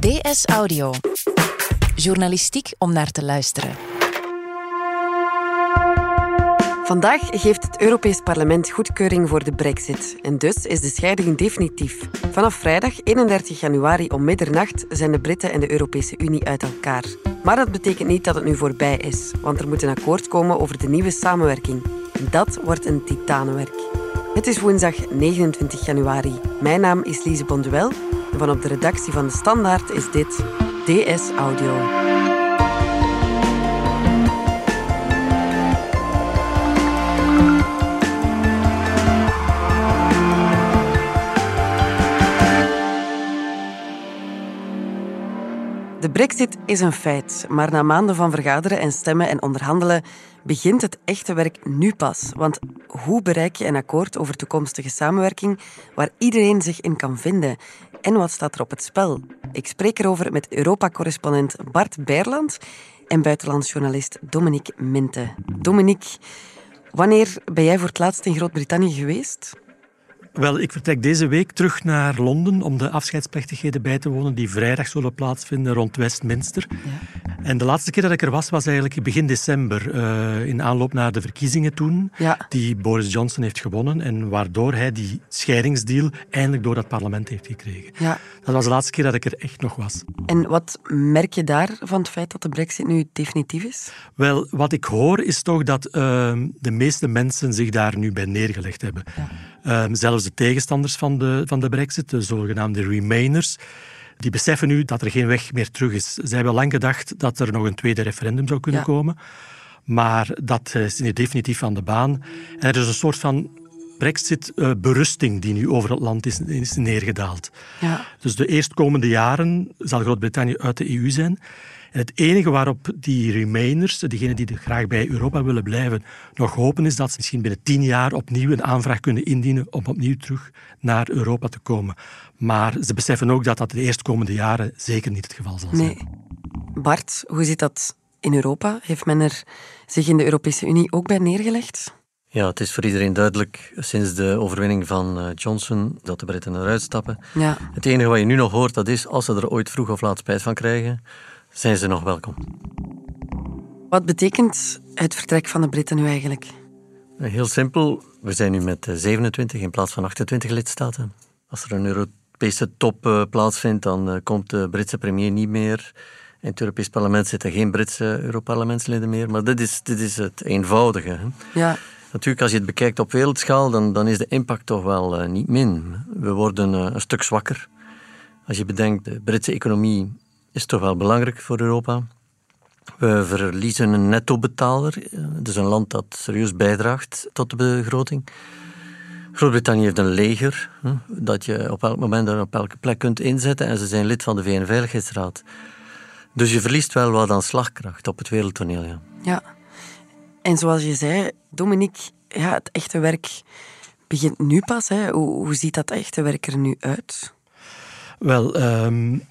DS Audio. Journalistiek om naar te luisteren. Vandaag geeft het Europees Parlement goedkeuring voor de brexit. En dus is de scheiding definitief. Vanaf vrijdag 31 januari om middernacht zijn de Britten en de Europese Unie uit elkaar. Maar dat betekent niet dat het nu voorbij is, want er moet een akkoord komen over de nieuwe samenwerking. En dat wordt een titanenwerk. Het is woensdag 29 januari. Mijn naam is Lise Bonduel en van op de redactie van De Standaard is dit DS Audio. De brexit is een feit, maar na maanden van vergaderen en stemmen en onderhandelen begint het echte werk nu pas. Want hoe bereik je een akkoord over toekomstige samenwerking waar iedereen zich in kan vinden? En wat staat er op het spel? Ik spreek erover met Europa-correspondent Bart Beerland en buitenlandsjournalist Dominique Minte. Dominique, wanneer ben jij voor het laatst in Groot-Brittannië geweest? Wel, ik vertrek deze week terug naar Londen om de afscheidsplechtigheden bij te wonen die vrijdag zullen plaatsvinden rond Westminster. Ja. En de laatste keer dat ik er was, was eigenlijk begin december, uh, in aanloop naar de verkiezingen toen, ja. die Boris Johnson heeft gewonnen en waardoor hij die scheidingsdeal eindelijk door dat parlement heeft gekregen. Ja. Dat was de laatste keer dat ik er echt nog was. En wat merk je daar van het feit dat de brexit nu definitief is? Wel, wat ik hoor is toch dat uh, de meeste mensen zich daar nu bij neergelegd hebben. Ja. Um, zelfs de tegenstanders van de, van de brexit, de zogenaamde remainers, die beseffen nu dat er geen weg meer terug is. Zij hebben lang gedacht dat er nog een tweede referendum zou kunnen komen. Maar dat is nu definitief aan de baan. En er is een soort van brexit-berusting die nu over het land is, is neergedaald. Ja. Dus de eerstkomende jaren zal Groot-Brittannië uit de EU zijn. En het enige waarop die remainers, diegenen die graag bij Europa willen blijven, nog hopen is dat ze misschien binnen tien jaar opnieuw een aanvraag kunnen indienen om opnieuw terug naar Europa te komen. Maar ze beseffen ook dat dat de eerstkomende jaren zeker niet het geval zal zijn. Nee. Bart, hoe zit dat in Europa? Heeft men er zich in de Europese Unie ook bij neergelegd? Ja, het is voor iedereen duidelijk sinds de overwinning van eh, Johnson dat de Britten eruit stappen. Ja. Het enige wat je nu nog hoort, dat is als ze er ooit vroeg of laat spijt van krijgen, zijn ze nog welkom. Wat betekent het vertrek van de Britten nu eigenlijk? Heel simpel. We zijn nu met 27 eh, in plaats van 28 lidstaten. Als er een Europese top eh, plaatsvindt, dan eh, komt de Britse premier niet meer. In het Europees Parlement zitten geen Britse Europarlementsleden meer. Maar dit is, dit is het eenvoudige. Ja. Natuurlijk, als je het bekijkt op wereldschaal, dan, dan is de impact toch wel niet min. We worden een stuk zwakker. Als je bedenkt, de Britse economie is toch wel belangrijk voor Europa. We verliezen een netto-betaler, dus een land dat serieus bijdraagt tot de begroting. Groot-Brittannië heeft een leger dat je op elk moment en op elke plek kunt inzetten en ze zijn lid van de VN-veiligheidsraad. Dus je verliest wel wat aan slagkracht op het wereldtoneel. Ja. ja. En zoals je zei, Dominique, ja, het echte werk begint nu pas. Hè. Hoe, hoe ziet dat echte werk er nu uit? Wel, um,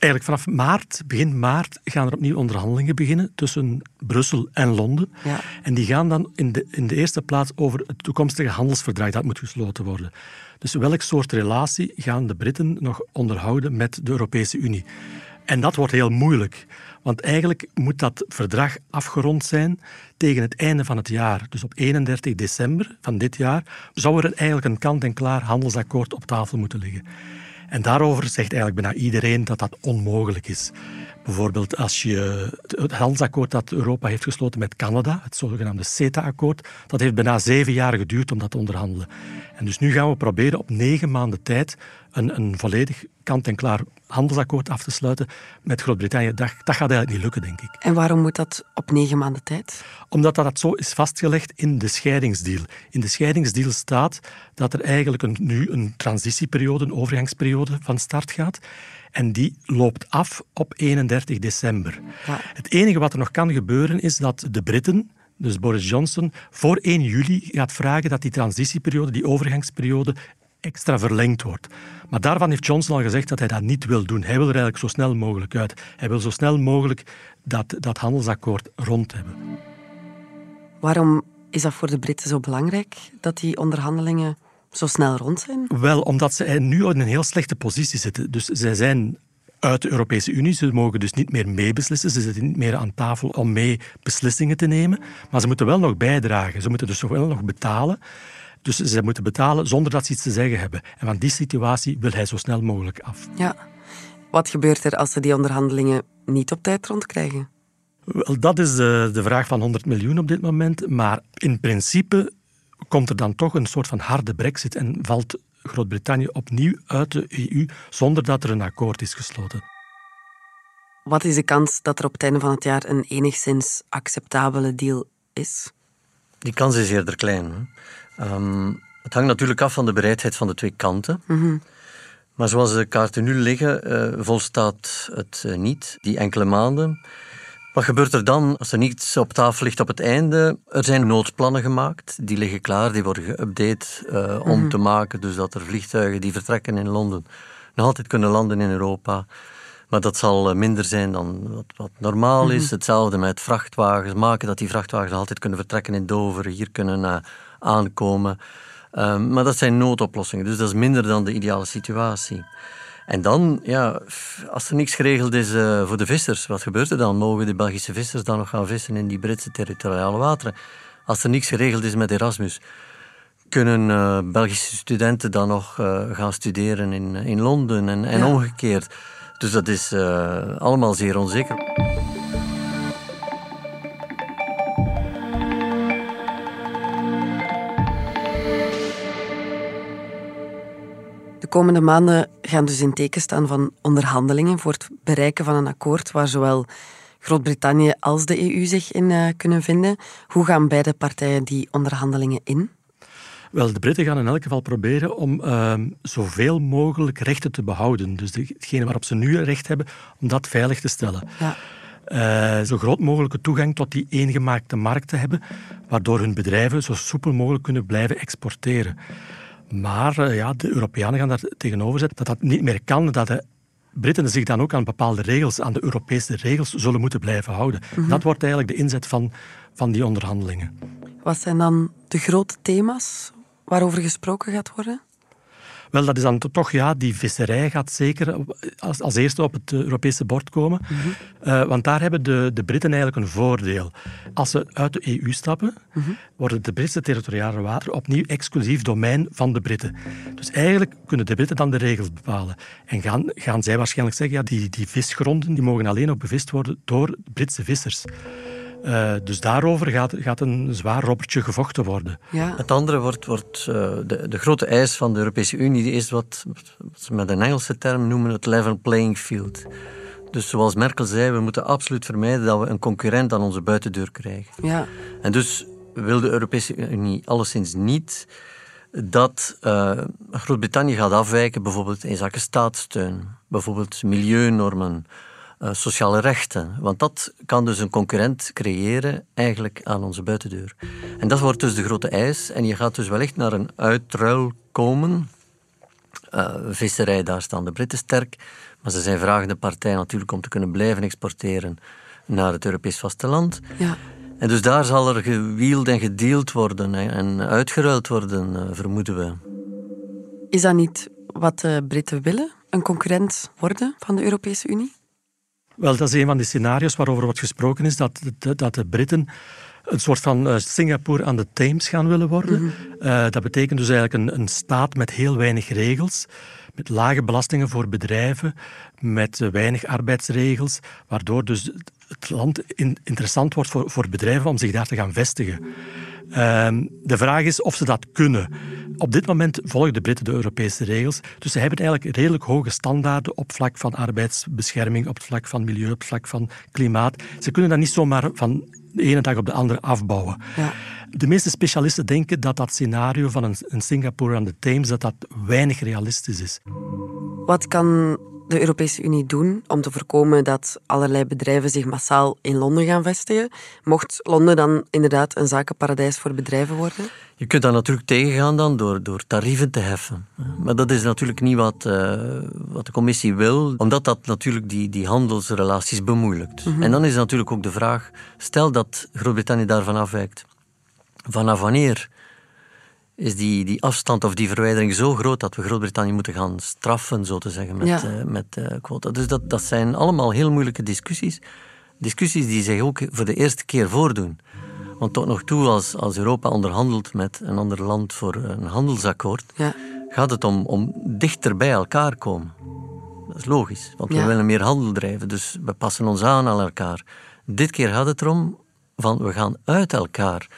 Eigenlijk vanaf maart, begin maart, gaan er opnieuw onderhandelingen beginnen tussen Brussel en Londen. Ja. En die gaan dan in de, in de eerste plaats over het toekomstige handelsverdrag dat moet gesloten worden. Dus welk soort relatie gaan de Britten nog onderhouden met de Europese Unie? En dat wordt heel moeilijk. Want eigenlijk moet dat verdrag afgerond zijn tegen het einde van het jaar. Dus op 31 december van dit jaar zou er eigenlijk een kant-en-klaar handelsakkoord op tafel moeten liggen. En daarover zegt eigenlijk bijna iedereen dat dat onmogelijk is. Bijvoorbeeld als je het handelsakkoord dat Europa heeft gesloten met Canada, het zogenaamde CETA-akkoord, dat heeft bijna zeven jaar geduurd om dat te onderhandelen. En dus nu gaan we proberen op negen maanden tijd een, een volledig kant-en-klaar handelsakkoord af te sluiten met Groot-Brittannië. Dat, dat gaat eigenlijk niet lukken, denk ik. En waarom moet dat op negen maanden tijd? Omdat dat zo is vastgelegd in de scheidingsdeal. In de scheidingsdeal staat dat er eigenlijk een, nu een transitieperiode, een overgangsperiode van start gaat. En die loopt af op 31 december. Ja. Het enige wat er nog kan gebeuren is dat de Britten, dus Boris Johnson, voor 1 juli gaat vragen dat die transitieperiode, die overgangsperiode, extra verlengd wordt. Maar daarvan heeft Johnson al gezegd dat hij dat niet wil doen. Hij wil er eigenlijk zo snel mogelijk uit. Hij wil zo snel mogelijk dat, dat handelsakkoord rond hebben. Waarom is dat voor de Britten zo belangrijk dat die onderhandelingen zo snel rond zijn? Wel, omdat ze nu in een heel slechte positie zitten. Dus zij zijn uit de Europese Unie. Ze mogen dus niet meer meebeslissen. Ze zitten niet meer aan tafel om mee beslissingen te nemen. Maar ze moeten wel nog bijdragen. Ze moeten dus wel nog betalen. Dus ze moeten betalen zonder dat ze iets te zeggen hebben. En van die situatie wil hij zo snel mogelijk af. Ja. Wat gebeurt er als ze die onderhandelingen niet op tijd rondkrijgen? Wel, dat is de, de vraag van 100 miljoen op dit moment. Maar in principe komt er dan toch een soort van harde brexit en valt Groot-Brittannië opnieuw uit de EU zonder dat er een akkoord is gesloten. Wat is de kans dat er op het einde van het jaar een enigszins acceptabele deal is? Die kans is eerder klein. Um, het hangt natuurlijk af van de bereidheid van de twee kanten. Mm Maar zoals de kaarten nu liggen, uh, volstaat het uh, niet, die enkele maanden. Wat gebeurt er dan als er niets op tafel ligt op het einde? Er zijn noodplannen gemaakt, die liggen klaar, die worden geüpdate uh, om mm te maken, dus dat er vliegtuigen die vertrekken in Londen nog altijd kunnen landen in Europa. Maar dat zal minder zijn dan wat, wat normaal is. Mhm. Hetzelfde met vrachtwagens. Maken dat die vrachtwagens altijd kunnen vertrekken in Dover, hier kunnen aankomen. Um, maar dat zijn noodoplossingen, dus dat is minder dan de ideale situatie. En dan, ja, als er niks geregeld is uh, voor de vissers, wat gebeurt er dan? Mogen de Belgische vissers dan nog gaan vissen in die Britse territoriale wateren? Als er niks geregeld is met Erasmus, kunnen uh, Belgische studenten dan nog uh, gaan studeren in, in Londen en, en ja. omgekeerd? Dus dat is allemaal zeer onzeker. Komende maanden gaan dus in teken staan van onderhandelingen voor het bereiken van een akkoord waar zowel Groot-Brittannië als de EU zich in uh, kunnen vinden. Hoe gaan beide partijen die onderhandelingen in? Wel, de Britten gaan in elk geval proberen om uh, zoveel mogelijk rechten te behouden. Dus degene waarop ze nu recht hebben, om dat veilig te stellen. Ja. Uh, zo groot mogelijke toegang tot die eengemaakte markt te hebben, waardoor hun bedrijven zo soepel mogelijk kunnen blijven exporteren. Maar eh, ja, de Europeanen gaan daar tegenover zetten dat dat niet meer kan, dat de Britten zich dan ook aan bepaalde regels, aan de Europese regels, zullen moeten blijven houden. Mhm. Dat wordt eigenlijk de inzet van, van die onderhandelingen. Wat zijn dan de grote thema's waarover gesproken gaat worden? Wel, dat is dan toch, ja, die visserij gaat zeker als, als eerste op het Europese bord komen. Mm -hmm. uh, want daar hebben de, de Britten eigenlijk een voordeel. Als ze uit de EU stappen, mm -hmm. worden de Britse territoriale wateren opnieuw exclusief domein van de Britten. Dus eigenlijk kunnen de Britten dan de regels bepalen. En gaan, gaan zij waarschijnlijk zeggen, ja, die, die visgronden die mogen alleen nog bevist worden door Britse vissers. Uh, dus daarover gaat, gaat, een zwaar robbertje gevochten worden. Ja. Het andere wordt, wordt uh, de, de, grote eis van de Europese Unie is wat, wat ze met een Engelse term noemen het level playing field. Dus zoals Merkel zei, we moeten absoluut vermijden dat we een concurrent aan onze buitendeur krijgen. Ja. En dus wil de Europese Unie alleszins niet dat uh, Groot-Brittannië gaat afwijken, bijvoorbeeld in zaken staatssteun, bijvoorbeeld milieunormen, uh, sociale rechten. Want dat kan dus een concurrent creëren eigenlijk aan onze buitendeur. En dat wordt dus de grote eis. En je gaat dus wellicht naar een uitruil komen. Uh, visserij, daar staan de Britten sterk. Maar ze zijn vragende partij natuurlijk om te kunnen blijven exporteren naar het Europees vasteland. Ja. En dus daar zal er gewield en gedeeld worden en uitgeruild worden, uh, vermoeden we. Is dat niet wat de Britten willen? Een concurrent worden van de Europese Unie? Wel, dat is een van de scenario's waarover wordt gesproken is, dat de, dat de Britten een soort van uh, Singapore aan de Thames gaan willen worden. Mm dat betekent dus eigenlijk een, een, staat met heel weinig regels, met lage belastingen voor bedrijven, met weinig arbeidsregels, waardoor dus het land in, interessant wordt voor, voor bedrijven om zich daar te gaan vestigen. Ehm, de vraag is of ze dat kunnen. Op dit moment volgen de Britten de Europese regels. Dus ze hebben eigenlijk redelijk hoge standaarden op vlak van arbeidsbescherming, op het vlak van milieu, op het vlak van klimaat. Ze kunnen dat niet zomaar van de ene dag op de andere afbouwen. Ja. De meeste specialisten denken dat dat scenario van een, een Singapore aan de Thames dat dat weinig realistisch is. Wat kan de Europese Unie doen om te voorkomen dat allerlei bedrijven zich massaal in Londen gaan vestigen? Mocht Londen dan inderdaad een zakenparadijs voor bedrijven worden? Je kunt dat natuurlijk tegengaan dan door, door tarieven te heffen. Maar dat is natuurlijk niet wat, uh, wat de commissie wil, omdat dat natuurlijk die, die handelsrelaties bemoeilijkt. Mm -hmm. En dan is natuurlijk ook de vraag, stel dat Groot-Brittannië daarvan afwijkt, vanaf wanneer is die, die afstand of die verwijdering zo groot dat we Groot-Brittannië moeten gaan straffen, zo te zeggen, met, Ja. eh, met eh, quota. Dus dat, dat zijn allemaal heel moeilijke discussies. Discussies die zich ook voor de eerste keer voordoen. Want tot nog toe, als, als Europa onderhandelt met een ander land voor een handelsakkoord, Ja. gaat het om, om dichter bij elkaar komen. Dat is logisch, want Ja. we willen meer handel drijven, dus we passen ons aan aan elkaar. Dit keer gaat het erom van we gaan uit elkaar.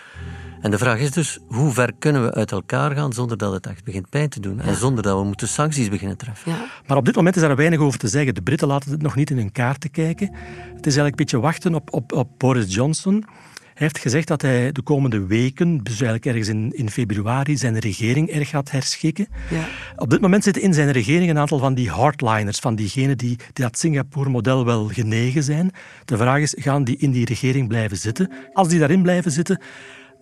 En de vraag is dus, hoe ver kunnen we uit elkaar gaan zonder dat het echt begint pijn te doen en zonder dat we moeten sancties beginnen treffen. Ja. Maar op dit moment is daar weinig over te zeggen. De Britten laten het nog niet in hun kaarten kijken. Het is eigenlijk een beetje wachten op, op, op Boris Johnson. Hij heeft gezegd dat hij de komende weken, dus eigenlijk ergens in, in februari, zijn regering erg gaat herschikken. Ja. Op dit moment zitten in zijn regering een aantal van die hardliners, van diegenen die, die dat Singapore-model wel genegen zijn. De vraag is, gaan die in die regering blijven zitten? Als die daarin blijven zitten,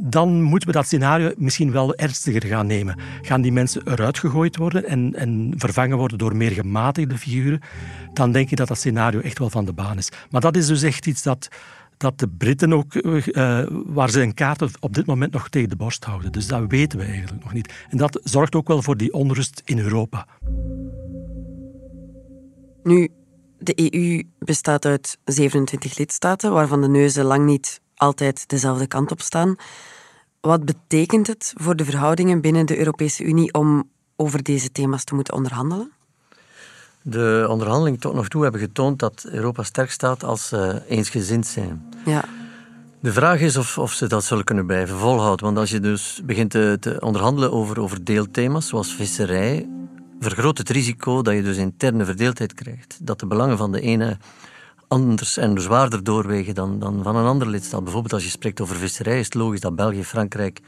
dan moeten we dat scenario misschien wel ernstiger gaan nemen. Gaan die mensen eruit gegooid worden en, en vervangen worden door meer gematigde figuren, dan denk ik dat dat scenario echt wel van de baan is. Maar dat is dus echt iets dat, dat de Britten ook, eh, waar ze een kaart op dit moment nog tegen de borst houden. Dus dat weten we eigenlijk nog niet. En dat zorgt ook wel voor die onrust in Europa. Nu, de EU bestaat uit 27 lidstaten, waarvan de neuzen lang niet altijd dezelfde kant op staan. Wat betekent het voor de verhoudingen binnen de Europese Unie om over deze thema's te moeten onderhandelen? De onderhandelingen tot nog toe hebben getoond dat Europa sterk staat als ze eensgezind zijn. Ja, De vraag is of, of ze dat zullen kunnen blijven volhouden. Want als je dus begint te, te onderhandelen over, over deelthema's zoals visserij, vergroot het risico dat je dus interne verdeeldheid krijgt. Dat de belangen van de ene anders en zwaarder doorwegen dan, dan van een andere lidstaat. Bijvoorbeeld als je spreekt over visserij is het logisch dat België, Frankrijk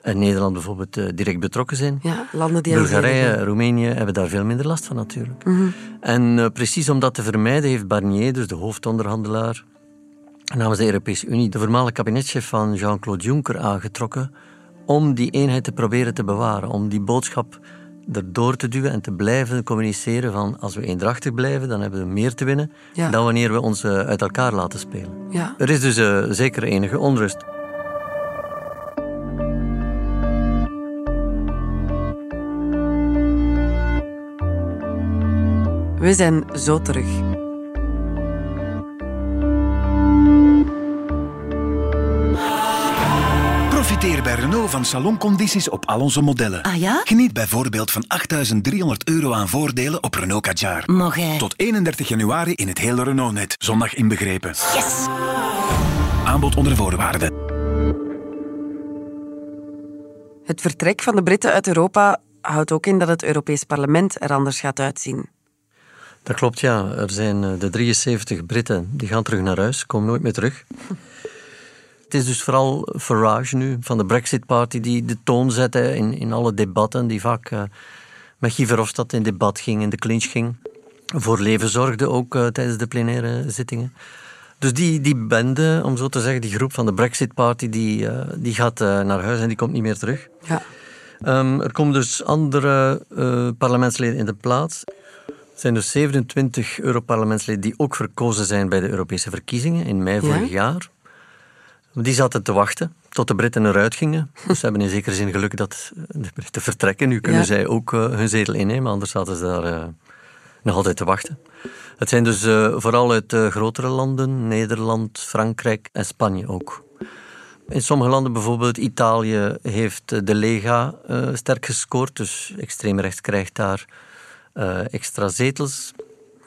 en Nederland bijvoorbeeld eh, direct betrokken zijn. ja landen die Bulgarije. Roemenië hebben daar veel minder last van natuurlijk. En eh, precies om dat te vermijden heeft Barnier, dus de hoofdonderhandelaar, namens de Europese Unie, de voormalige kabinetchef van Jean-Claude Juncker aangetrokken om die eenheid te proberen te bewaren, om die boodschap erdoor te duwen en te blijven communiceren van als we eendrachtig blijven, dan hebben we meer te winnen Ja. dan wanneer we ons eh, uit elkaar laten spelen. Ja. Er is dus eh, zeker enige onrust. We zijn zo terug. Renault van saloncondities op al onze modellen. Ah ja? Geniet bijvoorbeeld van 8.300 euro aan voordelen op Renault Kadjar. Mag hij? Tot 31 januari in het hele Renault-net, zondag inbegrepen. Yes! Aanbod onder voorwaarden. Het vertrek van de Britten uit Europa houdt ook in dat het Europees Parlement er anders gaat uitzien. Dat klopt, ja. Er zijn eh, de 73 Britten die gaan terug naar huis, komen nooit meer terug. Het is dus vooral Farage nu, van de Brexit Party, die de toon zette in, in alle debatten, die vaak eh, met Guy Verhofstadt in debat ging, in de clinch ging. Voor leven zorgde ook eh, tijdens de plenaire zittingen. Dus die, die bende, om zo te zeggen, die groep van de Brexit Party, die, eh, die gaat naar huis en die komt niet meer terug. Ja. Ehm, er komen dus andere parlementsleden in de plaats. Er zijn dus 27 Europarlementsleden die ook verkozen zijn bij de Europese verkiezingen in mei Ja? vorig jaar. Die zaten te wachten tot de Britten eruit gingen. Dus ze hebben in zekere zin geluk dat de Britten vertrekken. Nu kunnen Ja. zij ook eh, hun zetel innemen, anders zaten ze daar eh, nog altijd te wachten. Het zijn dus eh, vooral uit eh, grotere landen, Nederland, Frankrijk en Spanje ook. In sommige landen, bijvoorbeeld Italië, heeft eh, de Lega eh, sterk gescoord. Dus extreem rechts krijgt daar eh, extra zetels.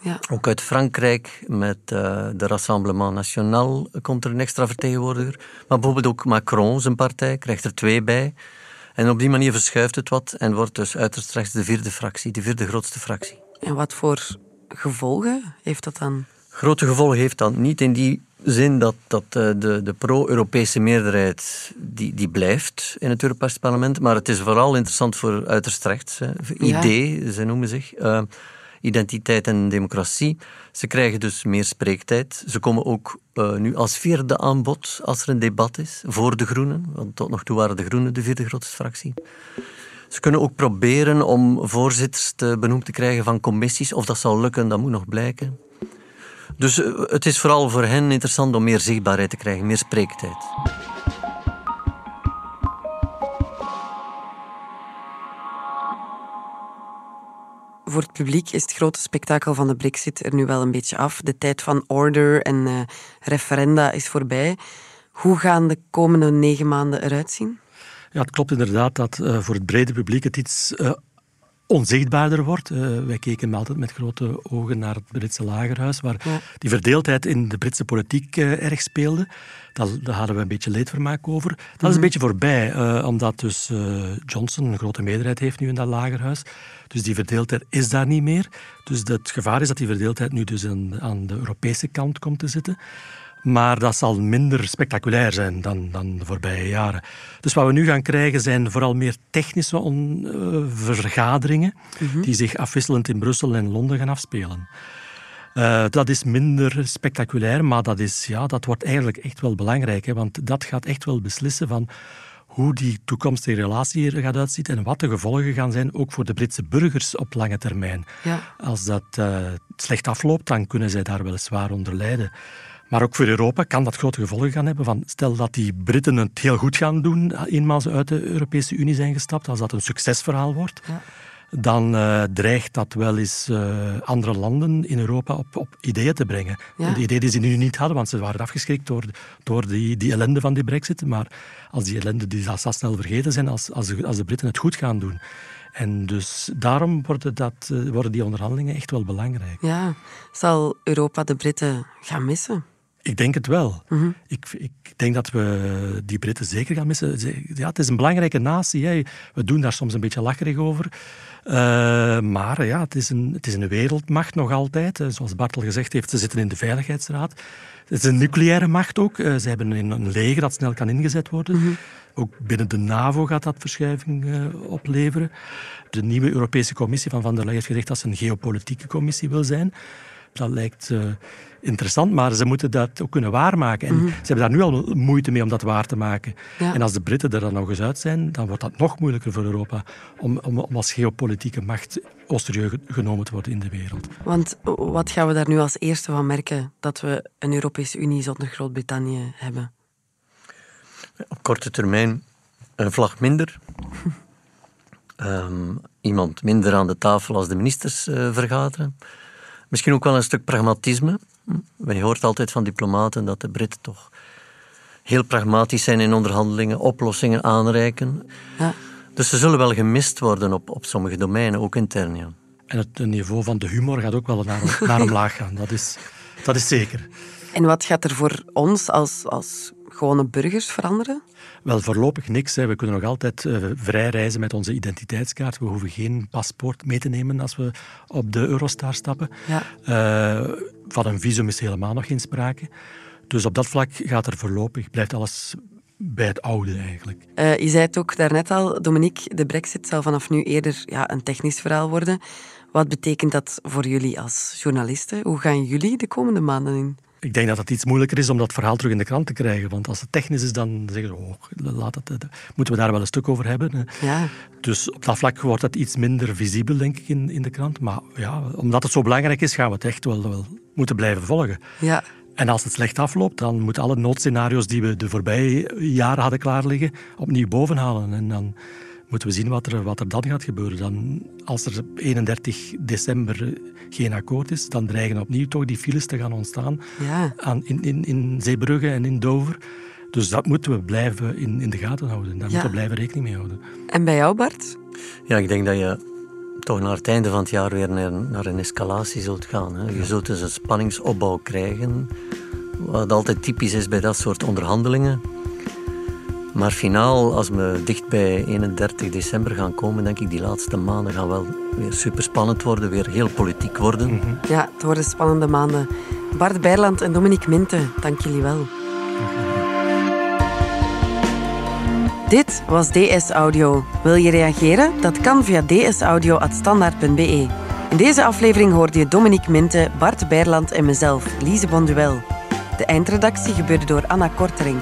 Ja. Ook uit Frankrijk, met eh, de Rassemblement National, komt er een extra vertegenwoordiger. Maar bijvoorbeeld ook Macron, zijn partij, krijgt er twee bij. En op die manier verschuift het wat en wordt dus uiterst rechts de vierde fractie, de vierde grootste fractie. En wat voor gevolgen heeft dat dan? Grote gevolgen heeft dat niet in die zin dat, dat eh, de, de pro-Europese meerderheid die, die blijft in het Europees parlement. Maar het is vooral interessant voor uiterst rechts. hè. Ja. ID, ze noemen zich. eh, identiteit en democratie. Ze krijgen dus meer spreektijd. Ze komen ook eh, nu als vierde aan bod als er een debat is voor de Groenen. Want tot nog toe waren de Groenen de vierde grootste fractie. Ze kunnen ook proberen om voorzitters te benoemd te krijgen van commissies. Of dat zal lukken, dat moet nog blijken. Dus eh, het is vooral voor hen interessant om meer zichtbaarheid te krijgen, meer spreektijd. Voor het publiek is het grote spektakel van de Brexit er nu wel een beetje af. De tijd van order en uh, referenda is voorbij. Hoe gaan de komende negen maanden eruit zien? Ja, het klopt inderdaad dat uh, voor het brede publiek het iets uh, onzichtbaarder wordt. Uh, wij keken altijd met grote ogen naar het Britse lagerhuis, waar ja. die verdeeldheid in de Britse politiek uh, erg speelde. Dat, daar hadden we een beetje leedvermaak over. Dat mm -hmm. is een mhm. beetje voorbij, uh, omdat dus Johnson een grote meerderheid heeft nu in dat lagerhuis. Dus die verdeeldheid is daar niet meer. Dus het gevaar is dat die verdeeldheid nu dus aan, aan de Europese kant komt te zitten. Maar dat zal minder spectaculair zijn dan, dan de voorbije jaren. Dus wat we nu gaan krijgen zijn vooral meer technische on, uh, vergaderingen mm -hmm. die zich afwisselend in Brussel en Londen gaan afspelen. Uh, dat is minder spectaculair, maar dat, is, ja, dat wordt eigenlijk echt wel belangrijk. Hè, want dat gaat echt wel beslissen van hoe die toekomstige relatie er gaat uitzien en wat de gevolgen gaan zijn, ook voor de Britse burgers op lange termijn. Ja. Als dat uh, slecht afloopt, dan kunnen zij daar weliswaar onder lijden. Maar ook voor Europa kan dat grote gevolgen gaan hebben. Van, stel dat die Britten het heel goed gaan doen, eenmaal ze uit de Europese Unie zijn gestapt, als dat een succesverhaal wordt, ja. dan uh, dreigt dat wel eens uh, andere landen in Europa op, op ideeën te brengen. Ja. De ideeën die ze nu niet hadden, want ze waren afgeschrikt door, door die, die ellende van die brexit. Maar als die ellende die zal snel vergeten zijn, als, als, de, als de Britten het goed gaan doen. En dus daarom worden, dat, uh, worden die onderhandelingen echt wel belangrijk. Ja, zal Europa de Britten gaan missen? Ik denk het wel. Mm -hmm. ik, ik, denk dat we die Britten zeker gaan missen. Ja, het is een belangrijke natie. Hè. We doen daar soms een beetje lacherig over. Uh, maar ja, het is, een, het is een wereldmacht nog altijd. Zoals Bartel gezegd heeft, ze zitten in de Veiligheidsraad. Het is een nucleaire macht ook. Uh, ze hebben een, een, leger dat snel kan ingezet worden. Mm -hmm. Ook binnen de NAVO gaat dat verschuiving uh, opleveren. De nieuwe Europese Commissie van Van der Leyen heeft gezegd dat ze een geopolitieke commissie wil zijn. Dat lijkt uh, interessant, maar ze moeten dat ook kunnen waarmaken. En mm -hmm. ze hebben daar nu al moeite mee om dat waar te maken. Ja. En als de Britten er dan nog eens uit zijn, dan wordt dat nog moeilijker voor Europa om, om, om als geopolitieke macht serieus genomen te worden in de wereld. Want wat gaan we daar nu als eerste van merken dat we een Europese Unie zonder Groot-Brittannië hebben? Op korte termijn een vlag minder. um, iemand minder aan de tafel als de ministers uh, vergaderen. Misschien ook wel een stuk pragmatisme. Je hoort altijd van diplomaten dat de Britten toch heel pragmatisch zijn in onderhandelingen, oplossingen aanreiken. Ja. Dus ze zullen wel gemist worden op, op sommige domeinen, ook intern. Ja. En het niveau van de humor gaat ook wel naar, naar omlaag gaan, dat is, dat is zeker. En wat gaat er voor ons als, als gewone burgers veranderen? Wel, voorlopig niks. Hè. We kunnen nog altijd uh, vrij reizen met onze identiteitskaart. We hoeven geen paspoort mee te nemen als we op de Eurostar stappen. Ja. Uh, van een visum is helemaal nog geen sprake. Dus op dat vlak gaat er voorlopig, blijft alles bij het oude eigenlijk. Uh, je zei het ook daarnet al, Dominique, de brexit zal vanaf nu eerder ja, een technisch verhaal worden. Wat betekent dat voor jullie als journalisten? Hoe gaan jullie de komende maanden in? Ik denk dat het iets moeilijker is om dat verhaal terug in de krant te krijgen. Want als het technisch is, dan zeggen ze, oh, laat het, moeten we daar wel een stuk over hebben. Ja. Dus op dat vlak wordt het iets minder visibel, denk ik, in, in de krant. Maar ja, omdat het zo belangrijk is, gaan we het echt wel, wel moeten blijven volgen. Ja. En als het slecht afloopt, dan moeten alle noodscenario's die we de voorbije jaren hadden klaarliggen, opnieuw bovenhalen. En dan moeten we zien wat er, wat er dan gaat gebeuren. Dan, als er 31 december geen akkoord is, dan dreigen opnieuw toch die files te gaan ontstaan ja. aan, in, in, in Zeebrugge en in Dover. Dus dat moeten we blijven in, in de gaten houden. Daar ja. moeten we blijven rekening mee houden. En bij jou, Bart? Ja, ik denk dat je toch naar het einde van het jaar weer naar, naar een escalatie zult gaan. Hè. Je zult dus een spanningsopbouw krijgen, wat altijd typisch is bij dat soort onderhandelingen. Maar finaal, als we dicht bij 31 december gaan komen, denk ik die laatste maanden gaan wel weer super spannend worden, weer heel politiek worden. Mm -hmm. Ja, het worden spannende maanden. Bart Bijrland en Dominique Minte, dank jullie wel. Dit was DS Audio. Wil je reageren? Dat kan via dsaudio.standaard.be. In deze aflevering hoorde je Dominique Minte, Bart Bijrland en mezelf, Lise Bonduel. De eindredactie gebeurde door Anna Korterink.